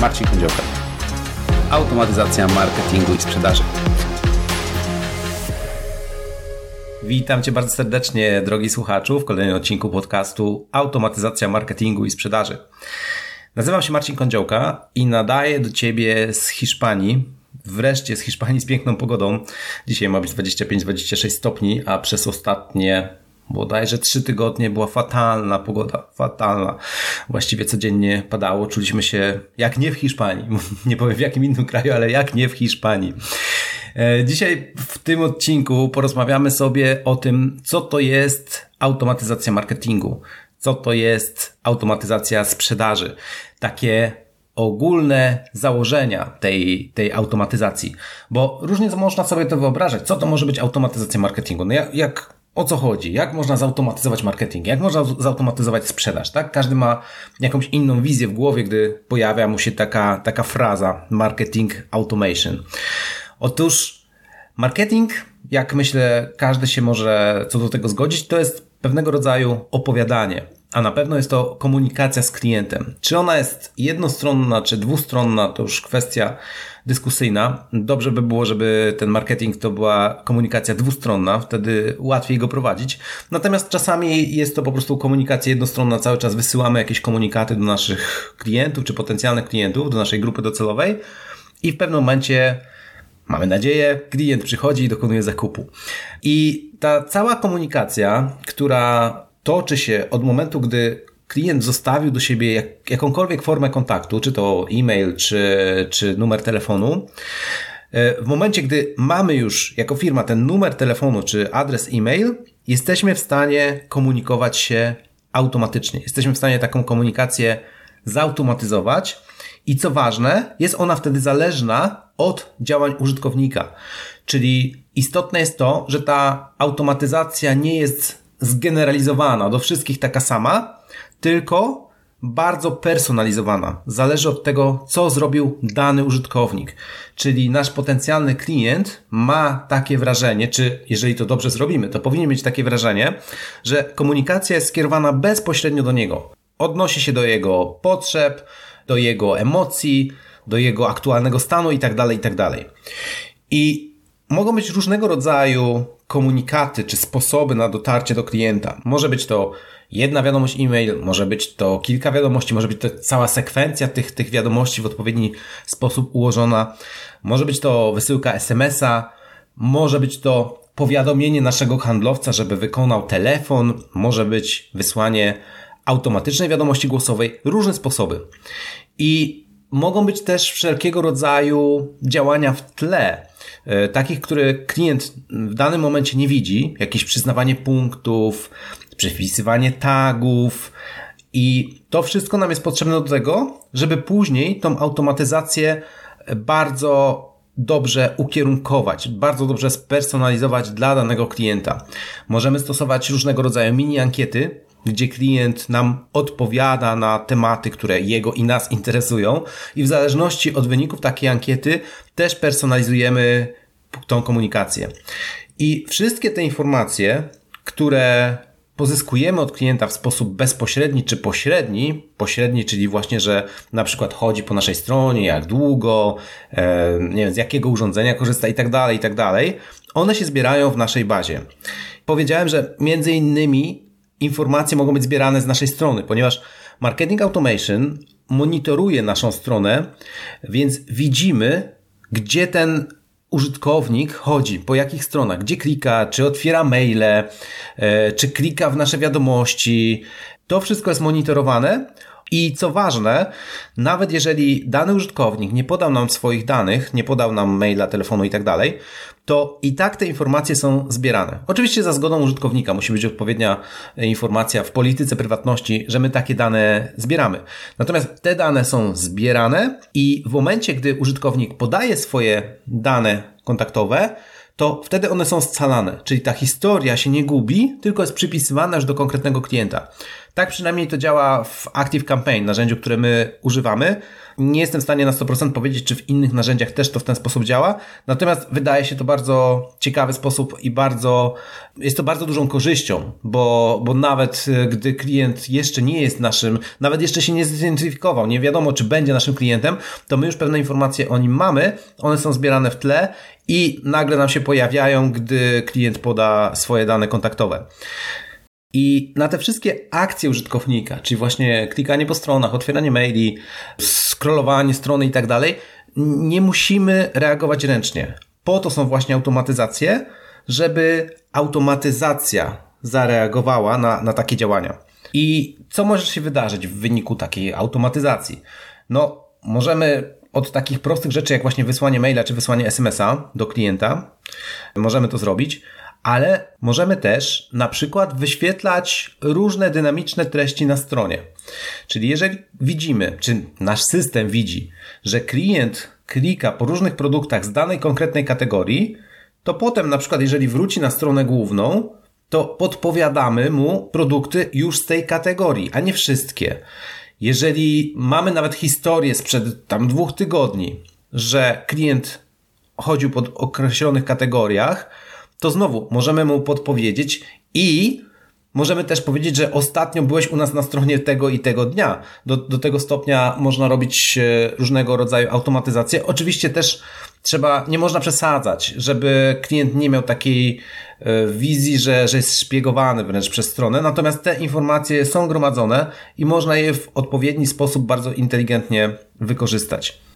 Marcin Kądziołka. Automatyzacja marketingu i sprzedaży. Witam Cię bardzo serdecznie, drogi słuchaczu, w kolejnym odcinku podcastu Automatyzacja marketingu i sprzedaży. Nazywam się Marcin Kądziołka i nadaję do Ciebie z Hiszpanii. Wreszcie z Hiszpanii z piękną pogodą. Dzisiaj ma być 25-26 stopni, a przez ostatnie bodajże trzy tygodnie była fatalna pogoda, fatalna. Właściwie codziennie padało, czuliśmy się jak nie w Hiszpanii. Nie powiem w jakim innym kraju, ale jak nie w Hiszpanii. E, dzisiaj w tym odcinku porozmawiamy sobie o tym, co to jest automatyzacja marketingu, co to jest automatyzacja sprzedaży. Takie ogólne założenia tej, tej automatyzacji, bo różnie można sobie to wyobrażać. Co to może być automatyzacja marketingu? No jak, jak o co chodzi? Jak można zautomatyzować marketing? Jak można zautomatyzować sprzedaż? Tak? Każdy ma jakąś inną wizję w głowie, gdy pojawia mu się taka, taka fraza marketing automation. Otóż marketing, jak myślę, każdy się może co do tego zgodzić, to jest pewnego rodzaju opowiadanie. A na pewno jest to komunikacja z klientem. Czy ona jest jednostronna, czy dwustronna, to już kwestia dyskusyjna. Dobrze by było, żeby ten marketing to była komunikacja dwustronna, wtedy łatwiej go prowadzić. Natomiast czasami jest to po prostu komunikacja jednostronna, cały czas wysyłamy jakieś komunikaty do naszych klientów, czy potencjalnych klientów, do naszej grupy docelowej i w pewnym momencie Mamy nadzieję, klient przychodzi i dokonuje zakupu. I ta cała komunikacja, która toczy się od momentu, gdy klient zostawił do siebie jak, jakąkolwiek formę kontaktu, czy to e-mail, czy, czy numer telefonu, e, w momencie, gdy mamy już jako firma ten numer telefonu czy adres e-mail, jesteśmy w stanie komunikować się automatycznie. Jesteśmy w stanie taką komunikację zautomatyzować i co ważne, jest ona wtedy zależna od działań użytkownika. Czyli istotne jest to, że ta automatyzacja nie jest zgeneralizowana do wszystkich taka sama, tylko bardzo personalizowana. Zależy od tego, co zrobił dany użytkownik. Czyli nasz potencjalny klient ma takie wrażenie, czy jeżeli to dobrze zrobimy, to powinien mieć takie wrażenie, że komunikacja jest skierowana bezpośrednio do niego. Odnosi się do jego potrzeb, do jego emocji, do jego aktualnego stanu itd., tak itd. Tak I mogą być różnego rodzaju komunikaty czy sposoby na dotarcie do klienta. Może być to jedna wiadomość e-mail, może być to kilka wiadomości, może być to cała sekwencja tych, tych wiadomości w odpowiedni sposób ułożona, może być to wysyłka SMS-a, może być to powiadomienie naszego handlowca, żeby wykonał telefon, może być wysłanie automatycznej wiadomości głosowej, różne sposoby. I mogą być też wszelkiego rodzaju działania w tle, e, takich, które klient w danym momencie nie widzi, jakieś przyznawanie punktów, przypisywanie tagów i to wszystko nam jest potrzebne do tego, żeby później tą automatyzację bardzo dobrze ukierunkować, bardzo dobrze spersonalizować dla danego klienta. Możemy stosować różnego rodzaju mini ankiety, gdzie klient nam odpowiada na tematy, które jego i nas interesują i w zależności od wyników takiej ankiety też personalizujemy tą komunikację. I wszystkie te informacje, które pozyskujemy od klienta w sposób bezpośredni czy pośredni, pośredni, czyli właśnie, że na przykład chodzi po naszej stronie, jak długo, e, nie wiem, z jakiego urządzenia korzysta i tak dalej, i tak dalej, one się zbierają w naszej bazie. Powiedziałem, że między innymi informacje mogą być zbierane z naszej strony, ponieważ Marketing Automation monitoruje naszą stronę, więc widzimy, gdzie ten użytkownik chodzi, po jakich stronach, gdzie klika, czy otwiera maile, e, czy klika w nasze wiadomości. To wszystko jest monitorowane i co ważne, nawet jeżeli dany użytkownik nie podał nam swoich danych, nie podał nam maila, telefonu i tak dalej, to i tak te informacje są zbierane. Oczywiście za zgodą użytkownika musi być odpowiednia informacja w polityce prywatności, że my takie dane zbieramy. Natomiast te dane są zbierane i w momencie, gdy użytkownik podaje swoje dane kontaktowe, to wtedy one są scalane, czyli ta historia się nie gubi, tylko jest przypisywana już do konkretnego klienta. Tak przynajmniej to działa w Active Campaign, narzędziu, które my używamy. Nie jestem w stanie na 100% powiedzieć, czy w innych narzędziach też to w ten sposób działa. Natomiast wydaje się to bardzo ciekawy sposób i bardzo, jest to bardzo dużą korzyścią, bo, bo nawet e, gdy klient jeszcze nie jest naszym, nawet jeszcze się nie zidentyfikował, nie wiadomo, czy będzie naszym klientem, to my już pewne informacje o nim mamy, one są zbierane w tle i nagle nam się pojawiają, gdy klient poda swoje dane kontaktowe. I na te wszystkie akcje użytkownika, czyli właśnie klikanie po stronach, otwieranie maili, scrollowanie strony i tak dalej, nie musimy reagować ręcznie. Po to są właśnie automatyzacje, żeby automatyzacja zareagowała na, na takie działania. I co może się wydarzyć w wyniku takiej automatyzacji? No, możemy od takich prostych rzeczy, jak właśnie wysłanie maila czy wysłanie SMS-a do klienta, możemy to zrobić, ale możemy też na przykład wyświetlać różne dynamiczne treści na stronie. Czyli jeżeli widzimy, czy nasz system widzi, że klient klika po różnych produktach z danej konkretnej kategorii, to potem na przykład jeżeli wróci na stronę główną, to podpowiadamy mu produkty już z tej kategorii, a nie wszystkie. Jeżeli mamy nawet historię sprzed tam dwóch tygodni, że klient chodził po określonych kategoriach, to znowu możemy mu podpowiedzieć i możemy też powiedzieć, że ostatnio byłeś u nas na stronie tego i tego dnia. Do, do tego stopnia można robić e, różnego rodzaju automatyzacje. Oczywiście też trzeba, nie można przesadzać, żeby klient nie miał takiej e, wizji, że, że jest szpiegowany wręcz przez stronę. Natomiast te informacje są gromadzone i można je w odpowiedni sposób bardzo inteligentnie wykorzystać.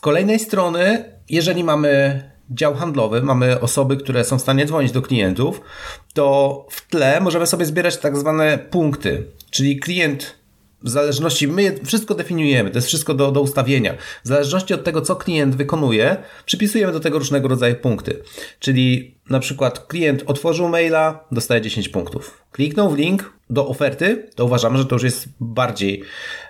Kolejnej strony, jeżeli mamy dział handlowy, mamy osoby, które są w stanie dzwonić do klientów, to w tle możemy sobie zbierać tak zwane punkty, czyli klient w zależności, my wszystko definiujemy, to jest wszystko do, do ustawienia. W zależności od tego, co klient wykonuje, przypisujemy do tego różnego rodzaju punkty. Czyli na przykład klient otworzył maila, dostaje 10 punktów. Kliknął w link do oferty, to uważamy, że to już jest bardziej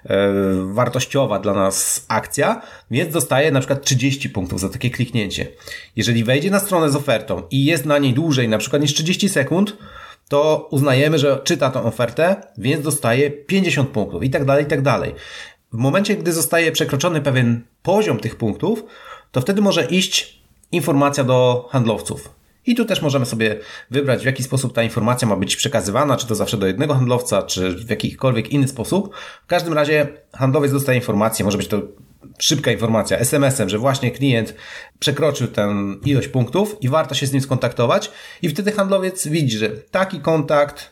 e, wartościowa dla nas akcja, więc dostaje na przykład 30 punktów za takie kliknięcie. Jeżeli wejdzie na stronę z ofertą i jest na niej dłużej, na przykład niż 30 sekund, to uznajemy, że czyta tą ofertę, więc dostaje 50 punktów i tak dalej, i tak dalej. W momencie, gdy zostaje przekroczony pewien poziom tych punktów, to wtedy może iść informacja do handlowców. I tu też możemy sobie wybrać, w jaki sposób ta informacja ma być przekazywana, czy to zawsze do jednego handlowca, czy w jakikolwiek inny sposób. W każdym razie handlowiec dostaje informację, może być to szybka informacja SMS-em, że właśnie klient przekroczył tę ilość punktów i warto się z nim skontaktować i wtedy handlowiec widzi, że taki kontakt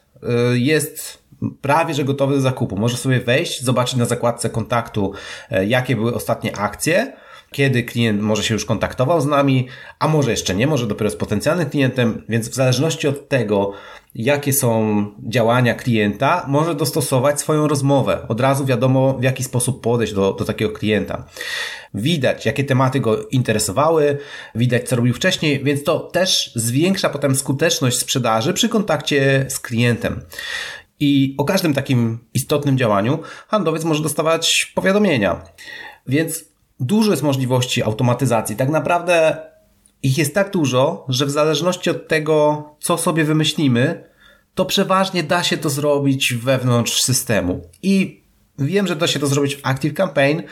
y, jest prawie że gotowy do zakupu. Może sobie wejść, zobaczyć na zakładce kontaktu, y, jakie były ostatnie akcje, kiedy klient może się już kontaktował z nami, a może jeszcze nie, może dopiero z potencjalnym klientem, więc w zależności od tego, jakie są działania klienta, może dostosować swoją rozmowę. Od razu wiadomo, w jaki sposób podejść do, do takiego klienta. Widać, jakie tematy go interesowały, widać, co robił wcześniej, więc to też zwiększa potem skuteczność sprzedaży przy kontakcie z klientem. I o każdym takim istotnym działaniu handlowiec może dostawać powiadomienia. Więc dużo jest możliwości automatyzacji. Tak naprawdę ich jest tak dużo, że w zależności od tego, co sobie wymyślimy, to przeważnie da się to zrobić wewnątrz systemu. I wiem, że da się to zrobić w Active Campaign.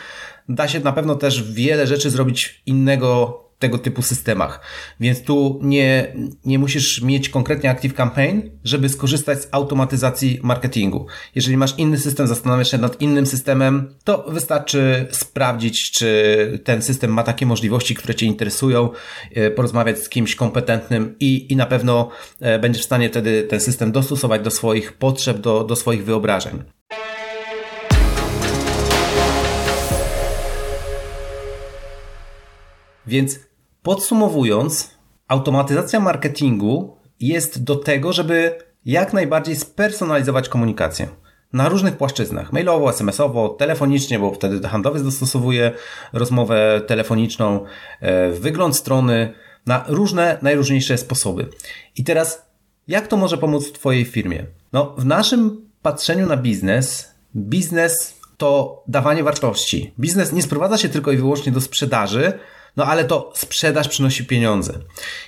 Da się na pewno też wiele rzeczy zrobić innego tego typu systemach. Więc tu nie, nie musisz mieć konkretnie Active Campaign, żeby skorzystać z automatyzacji marketingu. Jeżeli masz inny system, zastanawiasz się nad innym systemem, to wystarczy sprawdzić, czy ten system ma takie możliwości, które Cię interesują, e, porozmawiać z kimś kompetentnym i, i na pewno e, będziesz w stanie wtedy ten system dostosować do swoich potrzeb, do, do swoich wyobrażeń. Więc Podsumowując, automatyzacja marketingu jest do tego, żeby jak najbardziej spersonalizować komunikację na różnych płaszczyznach, mailowo, SMS-owo, telefonicznie, bo wtedy handlowiec dostosowuje rozmowę telefoniczną, e, wygląd strony, na różne, najróżniejsze sposoby. I teraz, jak to może pomóc w Twojej firmie? No, w naszym patrzeniu na biznes, biznes to dawanie wartości. Biznes nie sprowadza się tylko i wyłącznie do sprzedaży, No ale to sprzedaż przynosi pieniądze.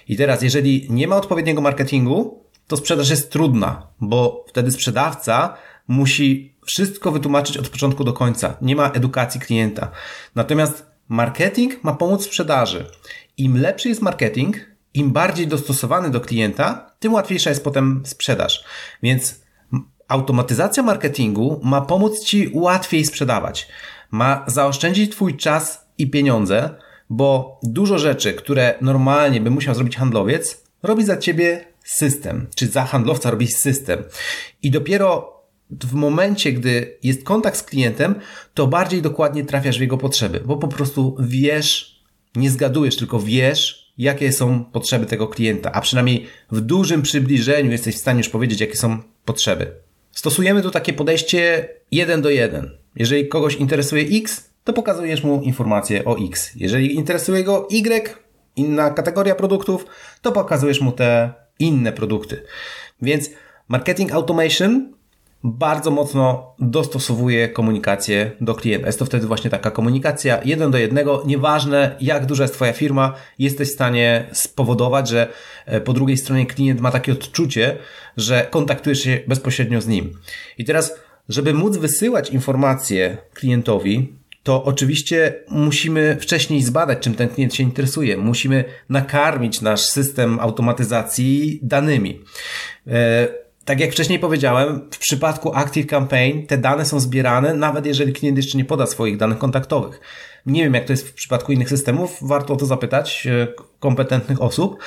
I teraz, jeżeli nie ma odpowiedniego marketingu, to sprzedaż jest trudna, bo wtedy sprzedawca musi wszystko wytłumaczyć od początku do końca. Nie ma edukacji klienta. Natomiast marketing ma pomóc sprzedaży. Im lepszy jest marketing, im bardziej dostosowany do klienta, tym łatwiejsza jest potem sprzedaż. Więc automatyzacja marketingu ma pomóc Ci łatwiej sprzedawać. Ma zaoszczędzić Twój czas i pieniądze, bo dużo rzeczy, które normalnie by musiał zrobić handlowiec, robi za Ciebie system, czy za handlowca robi system. I dopiero w momencie, gdy jest kontakt z klientem, to bardziej dokładnie trafiasz w jego potrzeby, bo po prostu wiesz, nie zgadujesz, tylko wiesz, jakie są potrzeby tego klienta, a przynajmniej w dużym przybliżeniu jesteś w stanie już powiedzieć, jakie są potrzeby. Stosujemy tu takie podejście jeden do jeden. Jeżeli kogoś interesuje X, to pokazujesz mu informację o X. Jeżeli interesuje go Y, inna kategoria produktów, to pokazujesz mu te inne produkty. Więc marketing automation bardzo mocno dostosowuje komunikację do klienta. Jest to wtedy właśnie taka komunikacja jeden do jednego. Nieważne jak duża jest Twoja firma, jesteś w stanie spowodować, że e, po drugiej stronie klient ma takie odczucie, że kontaktujesz się bezpośrednio z nim. I teraz, żeby móc wysyłać informacje klientowi, to oczywiście musimy wcześniej zbadać, czym ten klient się interesuje. Musimy nakarmić nasz system automatyzacji danymi. E, tak jak wcześniej powiedziałem, w przypadku Active Campaign te dane są zbierane, nawet jeżeli klient jeszcze nie poda swoich danych kontaktowych. Nie wiem, jak to jest w przypadku innych systemów, warto o to zapytać e, kompetentnych osób,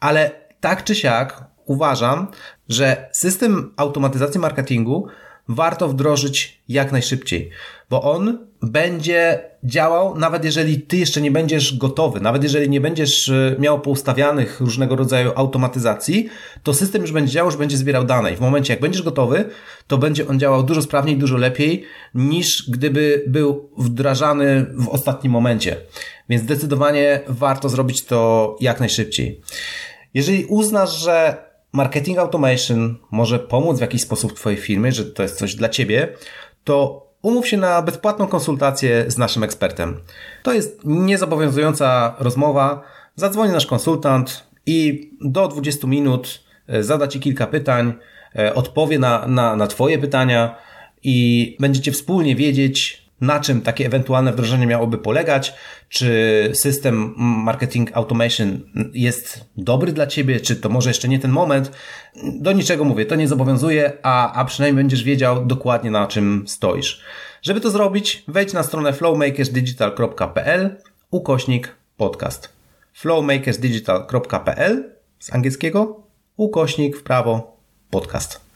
ale tak czy siak uważam, że system automatyzacji marketingu warto wdrożyć jak najszybciej, bo on będzie działał, nawet jeżeli ty jeszcze nie będziesz gotowy, nawet jeżeli nie będziesz e, miał poustawianych różnego rodzaju automatyzacji, to system już będzie działał, już będzie zbierał dane i w momencie jak będziesz gotowy, to będzie on działał dużo sprawniej, dużo lepiej niż gdyby był wdrażany w ostatnim momencie. Więc zdecydowanie warto zrobić to jak najszybciej. Jeżeli uznasz, że marketing automation może pomóc w jakiś sposób Twojej firmie, że to jest coś dla Ciebie, to umów się na bezpłatną konsultację z naszym ekspertem. To jest niezobowiązująca rozmowa. Zadzwoni nasz konsultant i do 20 minut e, zada Ci kilka pytań, e, odpowie na, na, na Twoje pytania i będziecie wspólnie wiedzieć, na czym takie ewentualne wdrożenie miałoby polegać, czy system marketing automation jest dobry dla ciebie, czy to może jeszcze nie ten moment. Do niczego mówię, to nie zobowiązuje, a, a przynajmniej będziesz wiedział dokładnie na czym stoisz. Żeby to zrobić, wejdź na stronę flowmakersdigital.pl ukośnik podcast. flowmakersdigital.pl z angielskiego ukośnik w prawo podcast.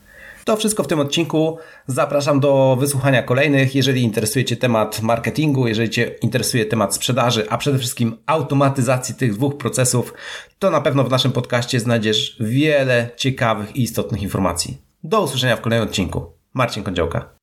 To wszystko w tym odcinku. Zapraszam do wysłuchania kolejnych. Jeżeli interesuje Cię temat marketingu, jeżeli Cię interesuje temat sprzedaży, a przede wszystkim automatyzacji tych dwóch procesów, to na pewno w naszym podcaście znajdziesz wiele ciekawych i istotnych informacji. Do usłyszenia w kolejnym odcinku. Marcin Kądziołka.